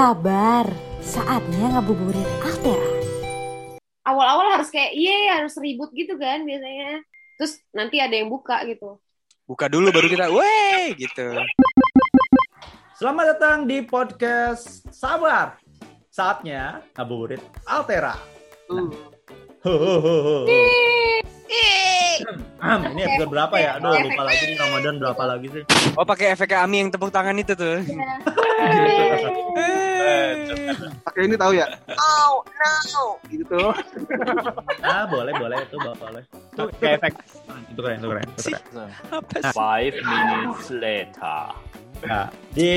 Sabar, saatnya ngabuburit Altera. Awal-awal harus kayak iya harus ribut gitu kan biasanya. Terus nanti ada yang buka gitu. Buka dulu baru kita, weh gitu. Selamat datang di podcast Sabar. Saatnya ngabuburit Altera. Ho. Am, ini episode berapa ya? Aduh, lupa lagi nih Ramadan berapa lagi sih? Oh pakai efek Ami yang tepuk tangan itu tuh. pakai ini tahu ya oh no gitu Ah, boleh, boleh itu bapak boleh. Itu Kayak efek itu keren, itu keren. Itu keren. Five minutes later. Nah, di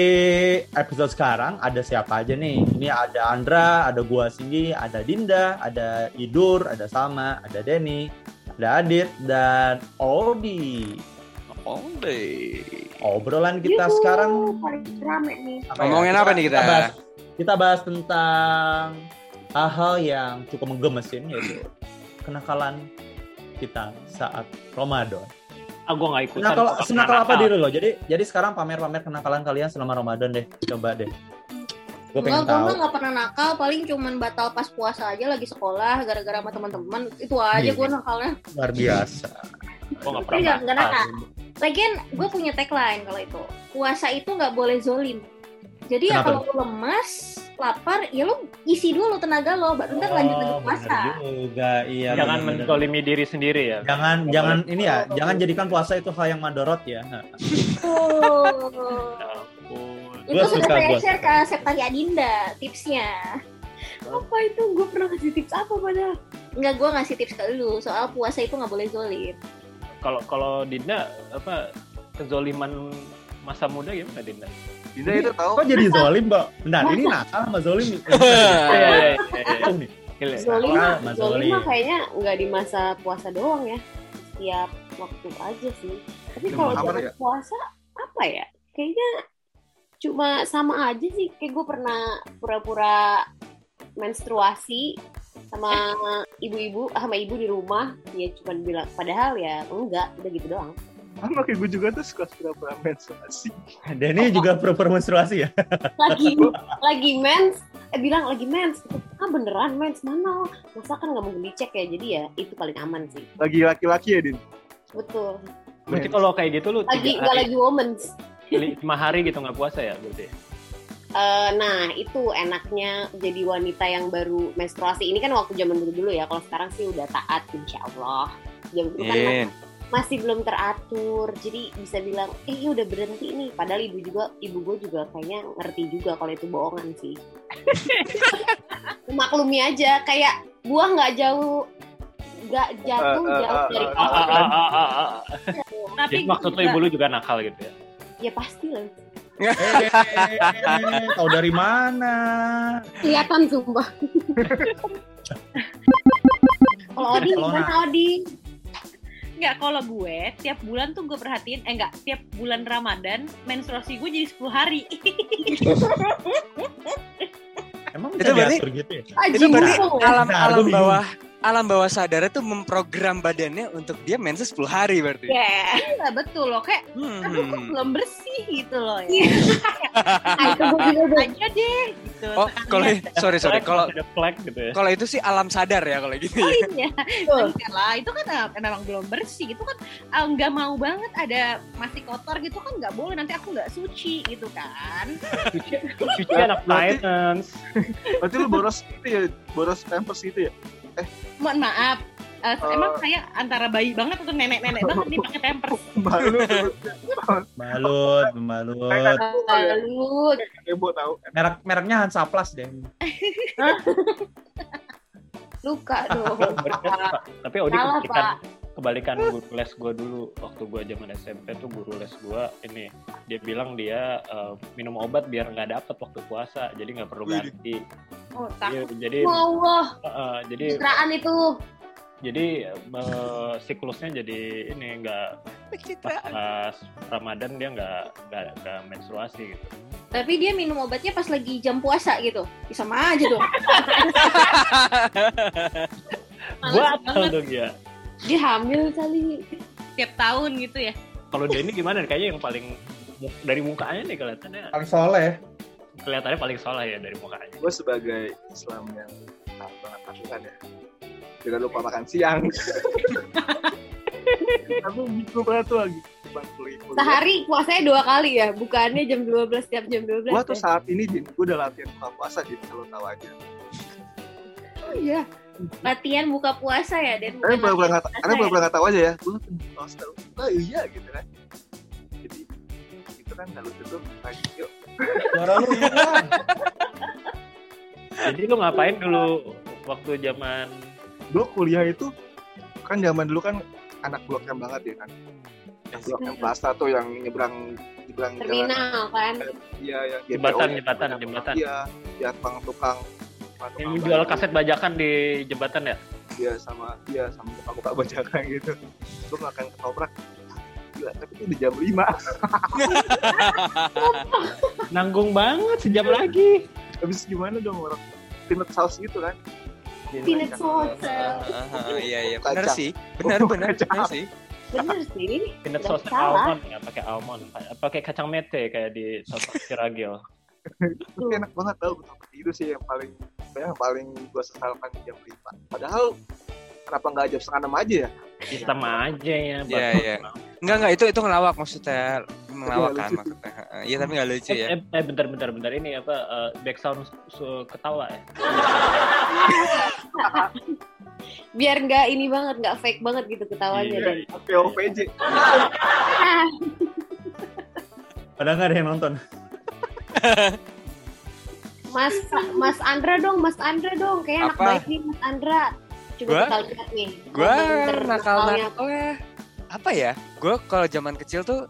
episode sekarang ada siapa aja nih? Ini ada Andra, ada gua Singgi, ada Dinda, ada Idur, ada Salma, ada Denny, ada Adit, dan Odi. Deh. Obrolan kita Yuhu, sekarang paling rame nih. apa Ngomongin apa nih kita? Kita bahas, kita bahas tentang hal-hal yang cukup menggemesin yaitu kenakalan kita saat Ramadan. Ah, gue gak ikutan. Senakal, Gua senakal apa diri lo? Jadi jadi sekarang pamer-pamer kenakalan kalian selama Ramadan deh. Coba deh. Gue pengen Enggak, gue gak pernah nakal, paling cuman batal pas puasa aja lagi sekolah gara-gara sama teman-teman. Itu aja Iya. gue nakalnya. Luar biasa. Gue gak pernah nggak nggak nakal. nakal. Lagian gue punya tagline kalau itu. Puasa itu nggak boleh zolim. Jadi ya Kenapa kalau lu lemas, lapar, ya lu isi dulu tenaga lo, baru ntar lanjut lagi Oh, puasa. juga. Iya. Jangan menzolimi diri sendiri ya. Jangan jangan ini ya, jangan jadikan puasa itu hal yang madorot ya. Ya ampun. itu Gua sudah saya share ke Septari Adinda tipsnya. Apa itu? Gue pernah kasih tips apa padahal? Enggak, gue ngasih tips ke lu soal puasa itu nggak boleh zolim. Kalau kalau Dinda apa kezoliman masa muda gimana Dinda? Dinda itu tahu Kok jadi zolim, Mbak? Bentar, ini nakal sama zolim. Iya iya iya. iya. Zolim zolim mah kayaknya nggak di masa puasa doang ya. Setiap waktu aja sih. Tapi kalau zaman ya? puasa apa ya? Kayaknya cuma sama aja sih. Kayak gue pernah pura-pura menstruasi sama ibu-ibu ah, sama ibu di rumah ya cuma bilang padahal ya enggak udah gitu doang sama kayak gue juga tuh suka pura-pura menstruasi. Denny juga pura-pura menstruasi ya? lagi lagi mens eh bilang lagi mens. Ah beneran mens mana? Masa kan nggak mungkin dicek ya? Jadi ya itu paling aman sih. Lagi laki-laki ya din? Betul. Berarti kalau kayak gitu lu lagi nggak lagi womens. Lima hari gitu nggak puasa ya berarti? Eh, nah itu enaknya jadi wanita yang baru menstruasi. Ini kan waktu zaman dulu dulu ya. Kalau sekarang sih udah taat insya Allah. Zaman dulu kan masih, belum teratur. Jadi bisa bilang eh udah berhenti nih. Padahal ibu juga ibu gue juga kayaknya ngerti juga kalau itu bohongan sih. Maklumi aja kayak buah nggak jauh nggak jatuh Eh, eh, jauh dari pohon ah. tapi Jadi maksud lu ibu lu juga nakal gitu ya? ya pasti lah. Eh, tahu dari mana? kelihatan sumpah. Kalau Odi gimana Odi Enggak, kalau gue tiap bulan tuh gue perhatiin, eh enggak, tiap bulan Ramadan menstruasi gue jadi 10 hari. Emang Itu bisa berarti- diatur gitu ya? Itu berarti alam alam bawah alam bawah sadar itu memprogram badannya untuk dia menses 10 hari berarti. Ya, Iya, betul loh, kayak aduh kok Hmm. belum bersih gitu loh ya. Itu gue tuh. aja deh gitu. Oh, kalau sorry sorry, kalau gitu ya. kalau itu sih alam sadar ya kalau gitu. Oh ya. iya, Tuh. enggak lah, itu kan eh, memang belum bersih. Itu kan eh, nggak mau banget ada masih kotor gitu kan nggak boleh. Nanti aku nggak suci gitu kan. Cuci anak maintenance. berarti lu boros itu ya boros pampers gitu ya Mohon maaf, eh, Oh. emang saya antara bayi banget atau nenek-nenek banget nih pakai pampers. malu Balut, balut. Lalu heboh tahu Merek mereknya Hansaplas deh. luka dong. Tapi Odi Salah, kebalikan, Pak. Kebalikan guru les gue dulu waktu gue zaman SMP tuh guru les gue ini dia bilang dia eh, minum obat biar nggak dapet waktu puasa jadi nggak perlu ganti Oh, Iya, takut. jadi Allah, eh, jadi citraan itu. jadi eh, siklusnya jadi ini nggak pas Ramadan dia nggak nggak menstruasi gitu Tapi dia minum obatnya pas lagi jam puasa gitu. Ya, Sama aja dong. Males Batal banget. Dia hamil kali. Tiap tahun gitu ya. kalau Denny gimana kayaknya yang paling dari mukanya nih kelihatannya Paling soleh. kelihatannya paling soleh ya dari mukanya. gue sebagai Islam yang taat banget aturan ya tidak lupa makan siang tapi gitu banget tuh lagi. Sehari puasanya dua kali ya, bukannya jam 12 tiap jam 12. Gua tuh ya? saat ini Jin, gue udah latihan buka puasa Jin, kalau tahu aja. Oh iya. Latihan buka puasa ya dan Karena bukan pura-pura latihan nggak, karena ya. pura-pura nggak tahu aja ya. Gue puasa tahu. Oh iya gitu kan. Jadi itu kan kalau itu lagi yuk. Suara lu. Jadi lu ngapain dulu waktu zaman Gue kuliah itu kan zaman dulu kan anak blok M banget ya kan. Blok M Plaza tuh yang nyebrang nyebrang jalan. Terminal kan. Iya yang Jembatan, jembatan, jembatan. Iya, ya tukang tukang yang jual kaset bajakan di jembatan ya? Iya sama iya sama buka-buka bajakan gitu. Gue makan ketoprak. Gila, tapi itu di jam 5 Nanggung banget sejam lagi. Habis gimana dong orang peanut sauce gitu kan? Peanut sauce. Ah, Iya iya Kacang. benar sih. Benar Oh, benar kacang. benar sih. Bener sih. Peanut sauce almond ya, pakai almond, pakai kacang mete kayak di soto Siragil. Itu enak banget tau itu sih yang paling yang paling gue sesalkan di jam 5 Padahal kenapa nggak jam setengah enam aja ya? Hitam aja ya. Iya, iya. Enggak enggak itu itu ngelawak maksudnya ngelawak kan lucu. maksudnya. Heeh. Iya tapi enggak lucu Eh, ya. eh, eh, bentar bentar bentar ini apa eh, background su- ketawa ya? Biar nggak ini banget, nggak fake banget gitu ketawanya. Iya. Dan POVJ. Padahal nggak ada yang nonton. Mas Mas Andra dong, Mas Andra dong. Kayak anak baik nih Mas Andra. Coba Gua? kita lihat nih. Gua Gambar nakal nakalnya. nakal ya. Apa ya? Gue kalau zaman kecil tuh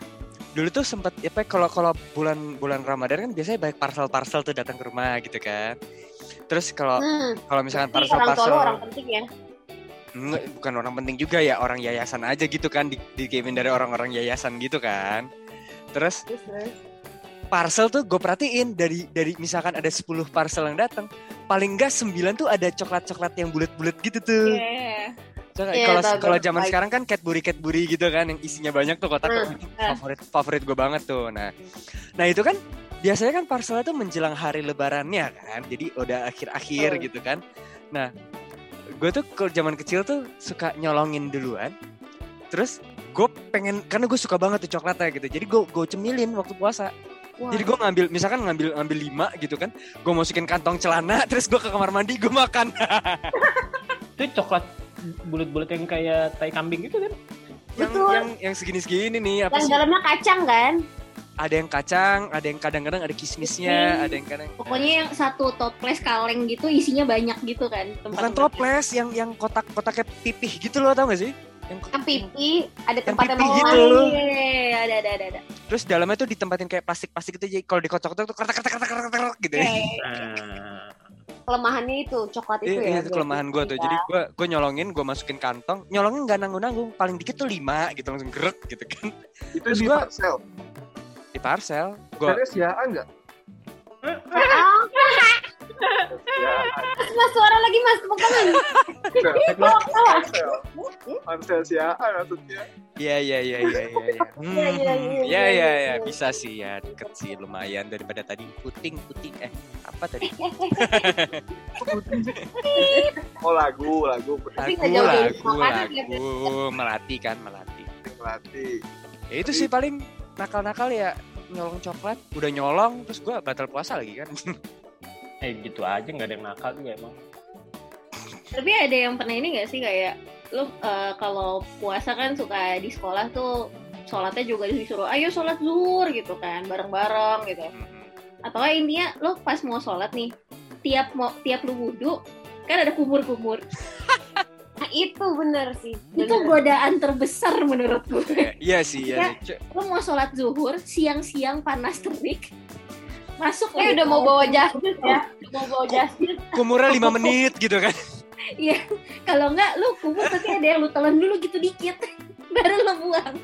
dulu tuh sempet ya, kalau kalau bulan bulan Ramadan kan biasanya banyak parcel-parcel tuh datang ke rumah gitu kan. Terus kalau Hmm, kalau misalkan orang parcel-parcel lu orang penting ya. Nggak, bukan orang penting juga ya orang yayasan aja gitu kan di, dikirimin dari orang-orang yayasan gitu kan. Terus Terus terus. Parcel tuh gue perhatiin dari dari misalkan ada 10 parcel yang datang paling enggak 9 tuh ada coklat-coklat yang bulat-bulat gitu tuh. Iya. So, Iya, kalau kalau zaman Baik. sekarang kan Cadbury Cadbury gitu kan yang isinya banyak tuh kotak Hmm, itu hmm. favorit favorit gue banget tuh. Nah, nah itu kan biasanya kan parcelnya tuh menjelang hari lebarannya kan. Jadi udah akhir-akhir Betul. gitu kan. Nah, gue tuh kalau zaman kecil tuh suka nyolongin duluan. Terus gue pengen karena gue suka banget tuh coklatnya gitu. Jadi gue gue cemilin waktu puasa. Wah. Jadi gue ngambil misalkan ngambil ngambil lima gitu kan. Gue masukin kantong celana terus gue ke kamar mandi gue makan. Itu coklat bulat-bulat yang kayak tai kambing gitu kan? yang Betul. yang yang segini-segini nih apa Yang sih? dalamnya kacang kan? ada yang kacang, ada yang kadang-kadang ada kismisnya, Kismis. ada yang kadang Pokoknya yang satu toples kaleng gitu isinya banyak gitu kan. bukan toples, yang yang kotak-kotaknya pipih gitu loh, tau gak sih? Yang, Yang pipi, ada Yang tempatnya pipi mau gitu. mandi. Iya, ada ada ada ada. terus dalamnya tuh ditempatin kayak plastik-plastik gitu, jadi kalau dikocok-kocok tuh kertak kertak kertak kertak kertak gitu. ya. Kayak Nah, Kelemahannya itu coklat itu Iya, ya. iya, itu kelemahan gue tuh. Jadi gue gue nyolongin, gue masukin kantong, nyolongin nggak nanggung-nanggung, paling dikit tuh lima gitu langsung gerak gitu kan Itu Terus di gua- parcel. di parcel. Gue Ada siaan nggak? Ah, Ya, mas suara lagi mas, tepuk tangan. Parcel siaan maksudnya. Iya iya iya iya iya. iya. Hmm, Iya, iya, iya, Iya iya, iya bisa sih ya deket sih lumayan daripada tadi puting puting eh apa tadi Oh lagu, lagu Tapi lagu lagu lagu melati kan melati. pelatih. Ya itu sih paling nakal-nakal ya nyolong coklat udah nyolong terus gua batal puasa lagi kan. eh gitu aja nggak ada yang nakal juga emang. Tapi ada yang pernah ini gak sih kayak lu eh, kalau puasa kan suka di sekolah tuh sholatnya juga disuruh ayo sholat zuhur gitu kan bareng-bareng gitu. Atau intinya lu pas mau sholat nih tiap mau tiap lu wudhu kan ada kumur-kumur. Nah, itu bener sih. Itu Bener. godaan terbesar menurut gue. Ya, iya sih ya. Lu mau sholat zuhur siang-siang panas terik masuk Eh udah mau bawa jas ya, mau bawa jas. Kumurnya lima menit gitu kan. Kalau enggak lu kumur tapi ada yang lu telan dulu gitu dikit baru lu buang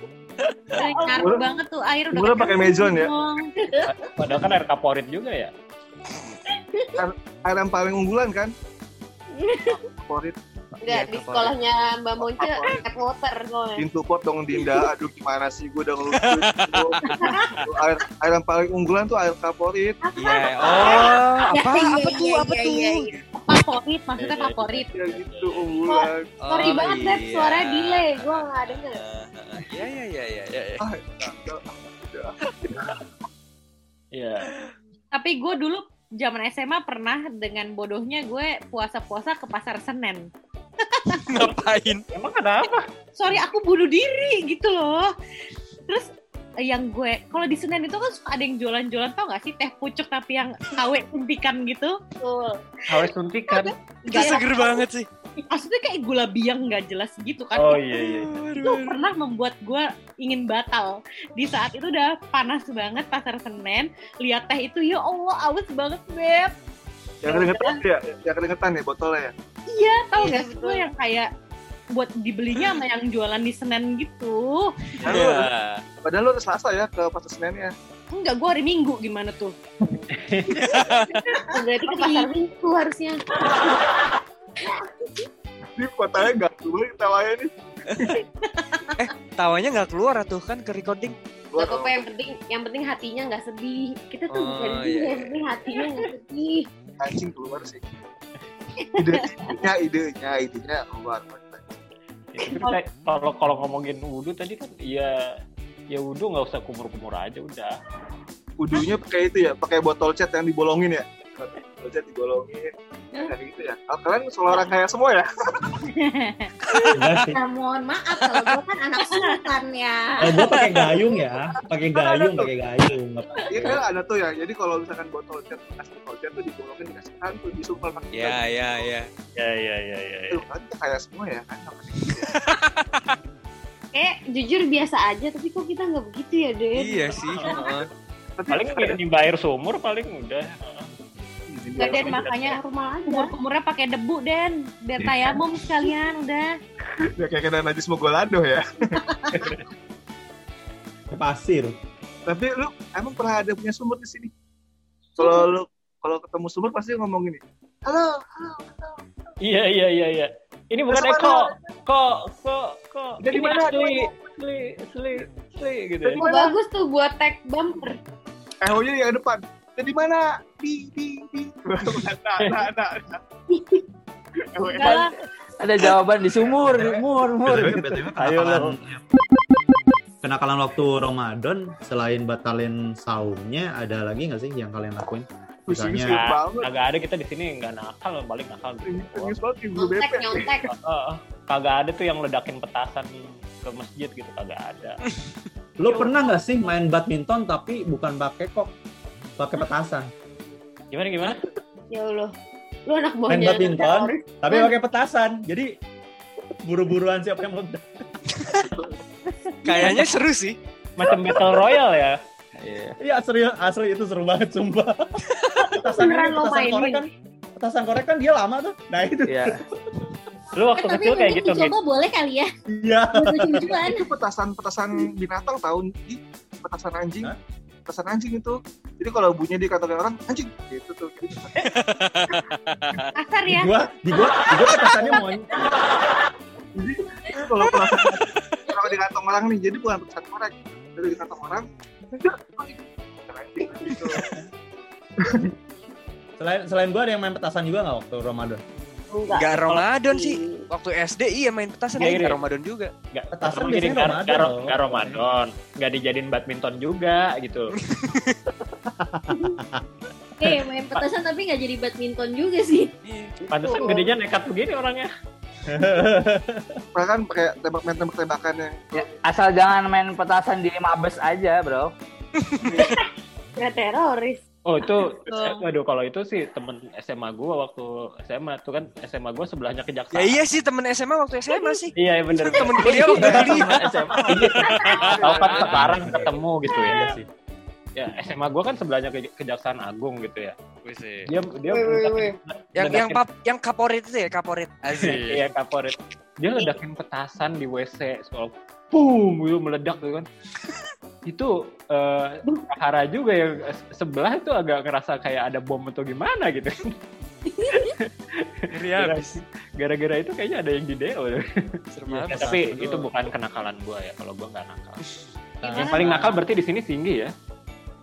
ngaruh Kumur- banget tuh air udah kumurnya pakai mezon ya? Padahal kan air kaporit juga ya. Air yang paling unggulan kan? Favorit. Enggak, Iya, di sekolahnya Mbak Monce tap water soalnya. Pintu pot dong Dinda. Aduh gimana sih gue udah ngelucuin. air, air yang paling unggulan tuh air favorit. Iya. Oh, apa Iya, apa iya, tuh? iya, Apa tuh? Favorit, maksudnya favorit. Ya gitu unggulan. Sorry Oh, banget, Beb. iya. Suaranya delay. Gue nggak denger. Iya, iya, iya, iya, iya. iya. Ah, ya. Iya. Tapi gue dulu zaman SMA pernah dengan bodohnya gue puasa-puasa ke pasar Senen. Ngapain? Emang kenapa? Sorry, aku bunuh diri gitu loh. Terus eh, yang gue, kalau di Senen itu kan suka ada yang jualan-jualan tau gak sih teh pucuk tapi yang KW suntikan gitu. Betul. Harus suntikan. Itu seger banget sih. Maksudnya kayak gula biang nggak jelas gitu kan. Oh iya iya. itu pernah membuat gue ingin batal di saat itu udah panas banget pasar Senen lihat teh itu ya Allah awas banget beb Yang keringetan ya, yang keringetan ya botolnya ya. iya tau Iya, gak sih gue yang kayak buat dibelinya sama yang jualan di Senen gitu Padahal, Iya. padahal lu udah selasa ya ke pasar Senen ya. enggak gue hari Minggu gimana tuh Berarti ke pasar minggu harusnya. Ini kotanya nggak dulu tawanya nih. Tawanya nggak keluar tuh kan ke recording. Gak apa-apa yang penting yang penting hatinya nggak sedih. Kita tuh Oh, bukan iya, dia, iya. yang penting hatinya nggak sedih. anjing keluar sih. Ide, idenya, idenya, idenya keluar. Kayak- kalau kalau ngomongin wudhu tadi kan ya ya wudhu nggak usah kumur-kumur aja udah. Udunya pakai itu ya, pakai botol cat yang dibolongin ya. Botol cat dibolongin. Kayak gitu ya. Oh, kalian orang kaya semua ya? Nah, Ya, mohon maaf kalau gue kan anak sultan ya. Oh, gue pakai gayung ya, pakai gayung, pakai gayung. Iya kan ada tuh ya. Jadi kalau misalkan botol cat, kasih botol cat tuh dibolongin dikasih kan tuh disumpel pakai Ya, ya, ya. Ya ya ya ya. Aduh, kan kita kaya semua ya kan. Kayak jujur biasa aja, tapi kok kita nggak begitu ya, Den? Iya sih. Paling nimba air sumur paling udah. Gak Den makanya Rumah aja. kumur-kumurnya pakai debu Den biar tayamum sekalian udah ya kayak kena najis mogolado ya. Pasir. Tapi lu emang pernah ada punya sumur di sini? Kalau lu kalau ketemu sumur pasti ngomong gini. Halo, halo, halo. Iya iya iya iya. Ini bukan Eko, kok kok kok. Ini mana? Asli, asli, asli, asli gitu ya. Bagus tuh buat tag bumper. Eh, oh yang depan. Jadi mana? Di, di, di. Nah, nah, nah, nah. Ada jawaban di sumur, mur, mur. BTW, BTW Ayo kenakalan, kenakalan waktu Ramadan selain batalin saumnya ada lagi nggak sih yang kalian lakuin? Misalnya-. Kagak ada kita di sini nggak nakal, paling nakal gitu. Tinggi banget ibu Nyontek, nyontek. Heeh. kagak ada tuh yang ledakin petasan ke masjid gitu kagak ada. Lo pernah nggak sih main badminton tapi bukan pakai kok, pakai petasan? Gimana gimana? Ya Allah. Lu anak Main bawahnya. badminton tapi pakai petasan. Jadi buru-buruan siapa yang meledak. Kayaknya seru sih. Macam battle royale ya. Iya. Iya asli, asli itu seru banget sumpah. petasan Beneran lo petasan mainin? korek kan, petasan korek kan dia lama tuh. Nah itu. Iya. Lu waktu Eh, kecil kayak mungkin gitu gitu. dicoba boleh kali ya. Iya. Itu petasan-petasan binatang tahun di petasan anjing. Hah? Petasan anjing itu. Jadi kalau bunyinya dikatakan orang anjing gitu tuh. Gitu. kasar Di ya gua, di gua, di gua petasannya mau Jadi kalau petasan kalau di kantong orang nih, jadi bukan petasan korek. Jadi di kantong orang. Gitu. Selain selain gua ada yang main petasan juga nggak waktu Ramadan? Enggak. Gak Ramadan sih. Waktu SD iya main petasan, Iya, tapi iya. Ramadan juga. Nggak, Petasan jadi nggak- Ramadan nggak ro- loh. nggak Ramadan. Nggak dijadiin badminton juga gitu. Eh, main petasan tapi nggak jadi badminton juga sih. Pantesan gedenya nekat begini orangnya. Kan pakai tembak main tembak tembakan yang Ya, asal jangan main petasan di Mabes aja, bro. Ya teroris. Oh itu, waduh kalau itu sih temen SMA gua waktu SMA tuh kan SMA gua sebelahnya kejaksaan. Ya iya sih temen SMA waktu SMA sih. Iya bener. Temen kuliah waktu kuliah. SMA. Tahu kan sekarang ketemu gitu ya sih. Ya SMA gua kan sebelahnya ke- kejaksaan agung gitu ya. Dia dia Wih, wih, wih. Yang yang pap yang kaporit itu ya kaporit. Asik. Iya kaporit. Dia ledakin petasan di WC soal boom gitu meledak gitu kan. itu eh Hara juga yang se- sebelah itu agak ngerasa kayak ada bom atau gimana gitu. Gara-gara itu kayaknya ada yang di DO. Serem Ya, tapi itu bukan kenakalan gua ya. Kalau gua nggak nakal. Gimana? Yang paling nakal berarti di sini Singgi ya.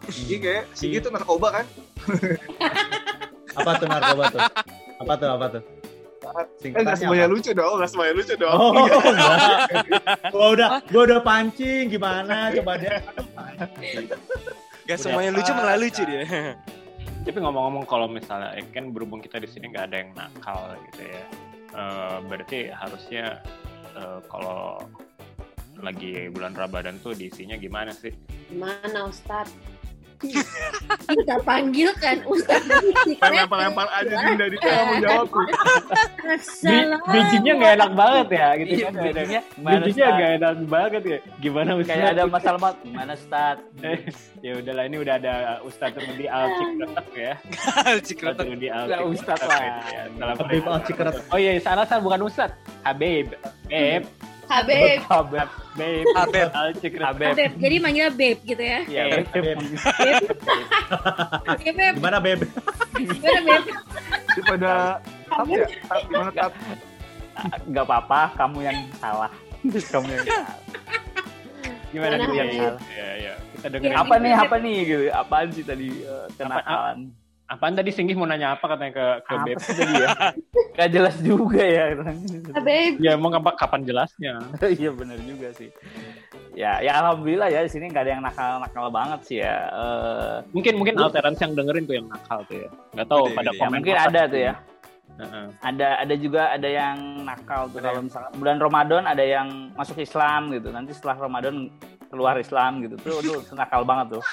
Sigi kayak Sigi tuh narkoba kan? Apa tuh narkoba tuh? Apa tuh? Apa tuh? Eh Singkatannya nggak semuanya apa? lucu dong, nggak semuanya lucu dong. Oh, enggak. Gua udah gua udah pancing gimana coba dia. Gak semuanya lucu malah lucu dia. Tapi ngomong-ngomong kalau misalnya eh, kan berhubung kita di sini nggak ada yang nakal gitu ya. Eh, berarti harusnya eh, kalau lagi bulan Ramadan tuh diisinya gimana sih? Gimana Ustad? Kita panggil kan Ustaz Lempar-lempar aja Dinda di mau jawab tuh. Salah. Bijinya nggak enak banget ya gitu Iya, kan. bijinya Bijinya Ustaz? nggak enak banget ya. Gimana Ustaz? Kayak ada Mas Salmat, gimana Stat? Eh, ya udahlah ini udah ada Ustadz Rudi Al Cikretek ya. Ustadz Cikretek. Rudi Al Lah, Ustadz lah. Ya, Habib Al Cikretek. Oh iya, salah salah bukan Ustadz. Habib. Beb. Habib. Habib. Beb. Habib. Habib. Beb, jadi manggilnya Beb gitu ya. Iya, Beb. Beb. Oke Beb, Gimana Beb? gimana Beb? Daripada apa ya? Gimana tat? nggak apa-apa, kamu yang salah. kamu yang salah. Gimana Mana nih? Habib? Ya, ya. Kita dengerin. Apa nih, apa nih gitu? Apaan sih tadi eh, kenakalan? Apaan tadi Singgih mau nanya apa katanya ke ke Apa Beb? tadi ya? Gak jelas juga ya. Habib. Ya emang apa kapan jelasnya? Iya benar juga sih. Ya, ya alhamdulillah ya di sini nggak ada yang nakal-nakal banget sih ya. Eh, Mungkin mungkin alterans yang dengerin tuh yang nakal tuh ya. Nggak tahu pada ya komen mungkin ada tuh ya. Heeh. Ada ada juga ada yang nakal tuh kalau misalkan bulan Ramadan ada yang masuk Islam gitu. Nanti setelah Ramadan keluar Islam gitu tuh tuh nakal banget tuh.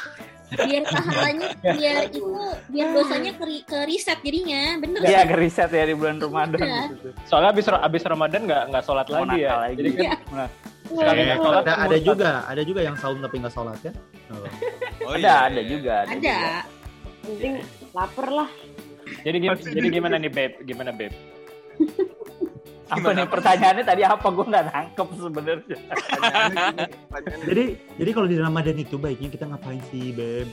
Biar pahalanya, biar itu, biar dosanya ke, ke riset jadinya, bener Iya ke riset ya di bulan Ramadan Iya. gitu. Soalnya abis abis Ramadan nggak nggak sholat Mau lagi ya. lagi. Jadi kan Nah, sekali Eh, nggak sholat ada, ada juga, ada juga yang saum tapi nggak sholat ya. Oh. Oh, ada iya, ada iya. juga ada. Ada. juga. Penting lapar lah. Jadi jadi gimana nih Beb? Gimana Beb? Apa nih pertanyaannya tadi apa gue nggak nangkep sebenarnya. Jadi jadi kalau di Ramadan itu baiknya kita ngapain sih, Beb?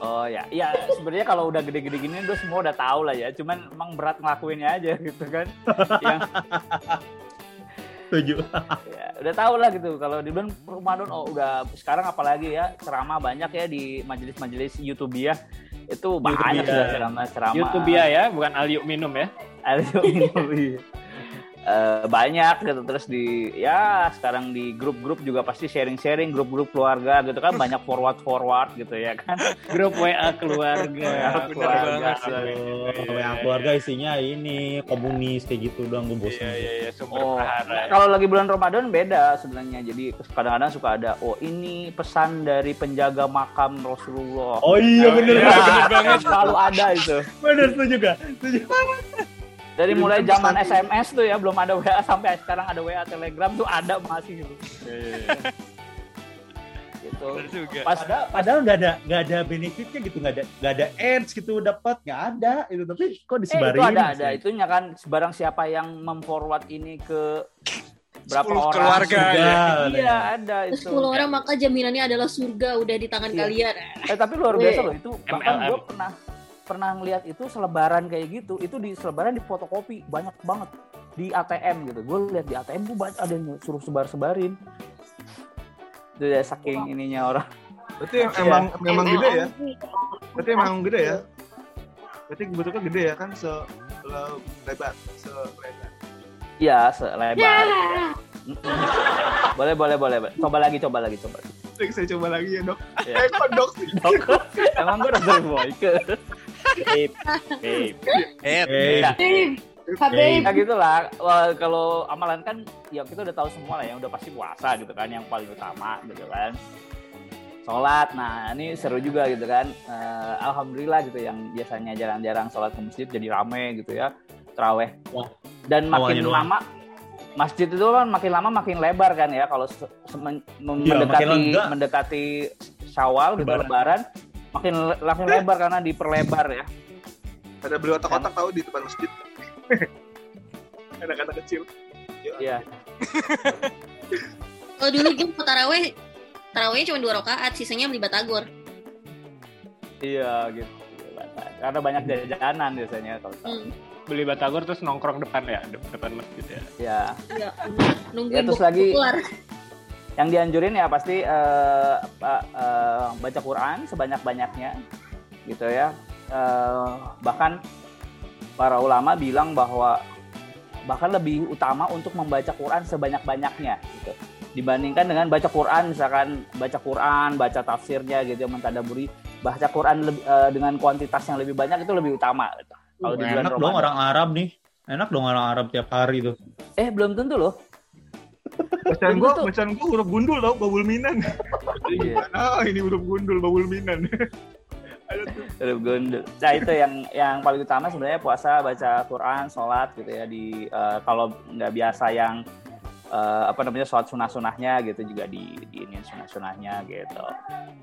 Oh ya, ya sebenarnya kalau udah gede-gede gini udah semua udah tahu lah ya. Cuman emang berat ngelakuinnya aja gitu kan. Yang Setuju. ya, udah tahu lah gitu. Kalau di bulan Ramadan oh udah sekarang apalagi ya ceramah banyak ya di majelis-majelis YouTube ya. Itu banyak YouTube, ya. ceramah-ceramah. YouTube ya ya, bukan Aliuk minum ya. Aduh, iya. Eh, banyak gitu terus di ya sekarang di grup-grup juga pasti sharing-sharing grup-grup keluarga gitu kan banyak forward-forward gitu ya kan Grup WA keluarga. Bener keluarga. banget sih. Oh, kalau yang keluarga isinya ini komunis kayak gitu doang gue bosan. Iya iya iya sumber Oh, prahara. kalau lagi bulan Ramadan beda sebenarnya. Jadi kadang-kadang suka ada, oh ini pesan dari penjaga makam Rasulullah. Oh iya bener iya, bener banget. Selalu ada itu. Bener setuju gak? Setuju. Dari Jadi mulai zaman SMS tuh ya, belum ada WA sampai sekarang ada WA Telegram tuh ada masih gitu. gitu. Bener juga. Pas Padahal, padahal nggak ada nggak ada benefitnya gitu nggak ada nggak ada ads gitu dapat nggak ada itu tapi kok eh, disebarin itu ada sih? ada itunya kan sebarang siapa yang memforward ini ke berapa 10 orang keluarga, Surga, Iya ada itu. 10 orang maka jaminannya adalah surga udah di tangan Iya. kalian. Eh tapi luar biasa loh itu bahkan gue pernah pernah ngeliat itu selebaran kayak gitu itu di selebaran di fotokopi banyak banget di ATM gitu gue lihat di ATM gue banyak ada yang suruh sebar sebarin itu ya saking ininya orang Berarti em- emang memang gede ya? Berarti emang gede ya? Berarti bentuknya gede ya kan se lebar, selebar. iya selebar Mm-mm. boleh boleh boleh boleh. coba lagi coba lagi coba lagi saya coba lagi ya dok. Iya. Eh kok dok sih? emang gue udah sering boyke Babe. Babe. Eh, Eh, Nah, ya gitulah Wah, kalau amalan kan ya kita udah tahu semua lah ya. Udah pasti puasa gitu kan yang paling utama gitu kan. Sholat. Nah ini seru juga gitu kan. Eh, alhamdulillah gitu yang biasanya jarang-jarang sholat ke masjid jadi rame gitu ya. Teraweh dan makin Awalnya doang. lama masjid itu kan makin lama makin lebar kan ya. Kalau se- se- men- mem- makin mendekati mendekati syawal gitu Lebaran. lebaran makin makin lebar karena diperlebar ya Ada beli otak-otak tahu di depan masjid. Anak-anak kecil. Iya. Kalau dulu gue mau taraweh, tarawehnya cuma dua rakaat, sisanya beli batagor. Iya gitu. Karena banyak jajanan biasanya kalau. Hmm. Beli batagor terus nongkrong depan ya, de- depan masjid ya. Ya, Ya, Ya, nungguin terus buku lagi- keluar. Yang dianjurin ya pasti eh, apa, eh, baca Quran sebanyak-banyaknya gitu ya. Eh, bahkan para ulama bilang bahwa bahkan lebih utama untuk membaca Quran sebanyak-banyaknya gitu. Dibandingkan dengan baca Quran misalkan baca Quran, baca tafsirnya gitu ya mentadaburi, baca Quran lebih- eh, dengan kuantitas yang lebih banyak itu lebih utama gitu. Kalau di bulan Enak dong Ramadan. orang Arab nih. Enak dong orang Arab tiap hari tuh. Eh, belum tentu loh. Bacaan gua, Betul. bacaan gua huruf gundul tau, babul minan. Iya. Ah, ini huruf gundul, babul minan. Ada tuh. Huruf gundul. Nah itu yang yang paling utama sebenarnya puasa, baca Quran, sholat gitu ya di eh, kalau nggak biasa yang eh, apa namanya sholat sunah-sunahnya gitu juga di di ini sunah-sunahnya gitu.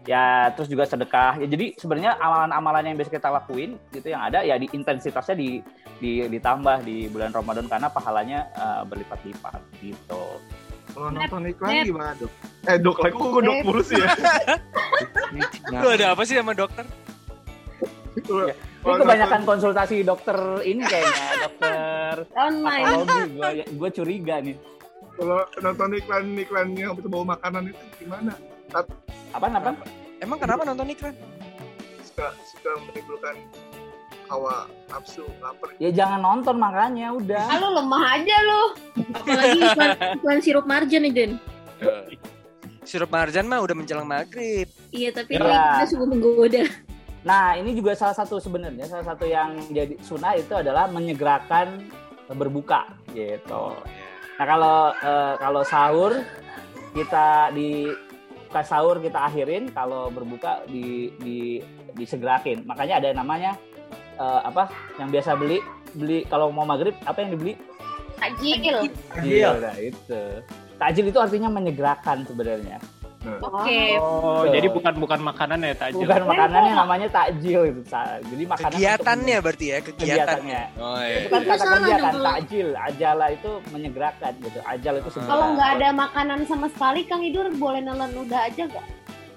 Ya terus juga sedekah. Ya jadi sebenarnya amalan-amalan yang biasa kita lakuin gitu yang ada ya di intensitasnya di, di ditambah di bulan Ramadan karena pahalanya eh, berlipat-lipat gitu. Kalau nonton iklan nep. gimana dok? Eh dok lagi kok gua dok mulu sih ya? Lu ada apa sih sama dokter? Kalau- Ini kalau kebanyakan konsultasi dokter ini kayaknya dokter Online. gue gue curiga nih. Kalau nonton iklan-iklan yang berbau makanan itu gimana? Apa apa? Emang kenapa nonton iklan? Suka suka menimbulkan hawa nafsu lapar. Ya jangan nonton makanya udah. Ah, lu lemah aja lu. Apalagi iklan, iklan sirup marjan nih, Den. Sirup marjan mah udah menjelang maghrib. Iya, tapi Iya. ini udah sungguh menggoda. Nah ini juga salah satu sebenarnya salah satu yang jadi sunnah itu adalah menyegerakan berbuka gitu. Nah kalau eh, kalau sahur kita di pas sahur kita akhirin, kalau berbuka di di disegerakin. Makanya ada yang namanya eh, apa? Yang biasa beli beli kalau mau maghrib apa yang dibeli? Takjil. Takjil. Nah itu. Takjil itu artinya menyegerakan sebenarnya. Oke. Oh, Betul. jadi bukan bukan makanan ya takjil. Bukan makanannya namanya takjil itu. Jadi makanan untuk Kegiatannya berarti ya, kegiatan. kegiatannya. Oh Itu iya. kan Itu kata kan kalau- takjil, ajala itu menyegerakan gitu. Ajal itu segera. Kalau nggak ada makanan sama sekali, Kang Idur boleh nelen udah aja gak?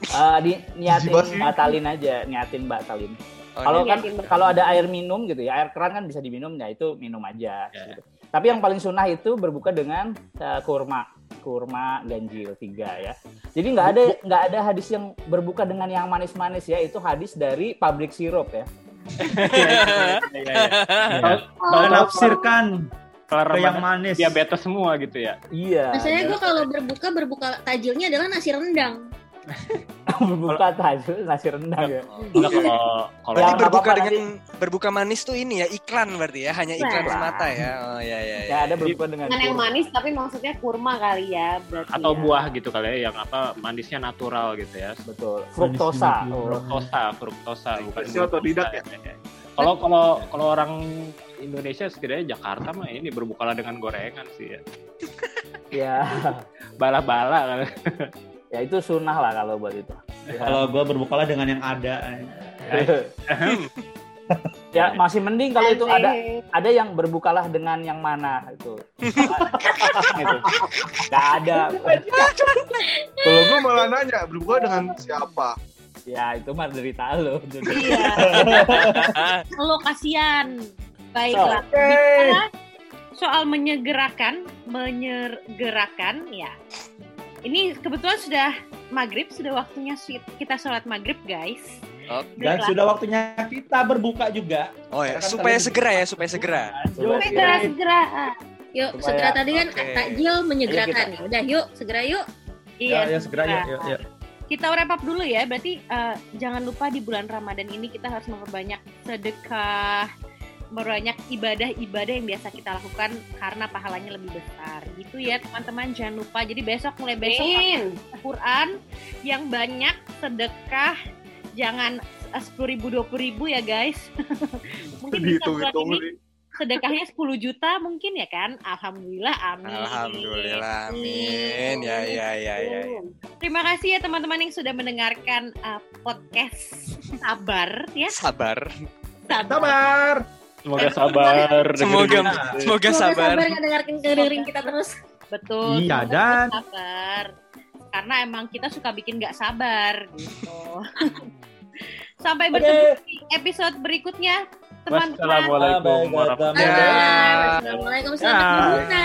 Eh, di niatin batalin aja, niatin batalin. Oh, Kalau ini- kan niatin batalin. kalau ada air minum gitu ya, air keran kan bisa diminum ya itu minum aja. Ya. gitu. Tapi yang paling sunnah itu berbuka dengan eh, kurma, kurma ganjil tiga ya. Jadi nggak ada nggak ada hadis yang berbuka dengan yang manis-manis ya, itu hadis dari pabrik sirup ya. Iya, iya, iya. Ya. Menafsirkan kelar ke yang manis. diabetes semua gitu ya. Iya. Biasanya gue kalau berbuka berbuka tajilnya adalah nasi rendang. Berbuka tajil nasi rendang ya. Enggak kalau kalau Ya, berbuka dengan berbuka manis tuh ini ya iklan berarti ya, hanya iklan semata ya. Oh iya iya. Ya iya. ada berbuka dengan Dengan yang manis tapi maksudnya kurma kali ya. Berarti atau ya. buah gitu kali ya yang apa manisnya natural gitu ya. betul. Fruktosa. Oh. Fruktosa, fruktosa bukan otodidak ya? glukosa, Kalau kalau kalau orang Indonesia setidaknya Jakarta mah ini berbukalah dengan gorengan sih ya. Ya. Bala-bala kan. Ya itu sunnah lah kalau buat itu. Ya. Kalau gue berbukalah dengan yang ada. ya masih mending kalau itu ada ada yang berbukalah dengan yang mana itu. itu. Gak ada. Kalau gua malah nanya berbuka dengan siapa? Ya itu mah derita lo. Iya. Lo kasihan. Baiklah. Bicara soal menyegerakan, menyegerakan ya. Ini kebetulan sudah maghrib, sudah waktunya kita sholat maghrib guys. Dan sudah waktunya kita berbuka juga. Oh ya, Karena supaya segera ya, supaya segera. Supaya Segera, segera. Yuk, Supaya- segera tadi kan Oke. takjil menyegerakan. Ayo Ya Udah, yuk, segera yuk. Ya, ya segera yuk, yuk, yuk. Kita wrap up dulu ya. Berarti eh, jangan lupa di bulan Ramadan ini kita harus memperbanyak sedekah, memperbanyak ibadah-ibadah yang biasa kita lakukan karena pahalanya lebih besar. Gitu ya, teman-teman. Jangan lupa. Jadi besok mulai besok Amin. Al-Quran yang banyak sedekah jangan sepuluh ribu dua ribu ya guys mungkin bisa bulan ini sedekahnya 10 juta mungkin ya kan alhamdulillah amin Alhamdulillah, amin. Ya ya ya ya. ya. terima kasih ya teman-teman yang sudah mendengarkan uh, podcast sabar ya Sabar. Sabar. Semoga sabar. Semoga dengerin. semoga Semoga sabar. ngedengarkan ngedengerin kita terus betul Iya, dan- sabar karena emang kita suka bikin nggak sabar gitu Sampai bertemu di episode berikutnya, teman-teman. Wassalamualaikum warahmatullahi wabarakatuh. Assalamualaikum selamat Ya. berbuka.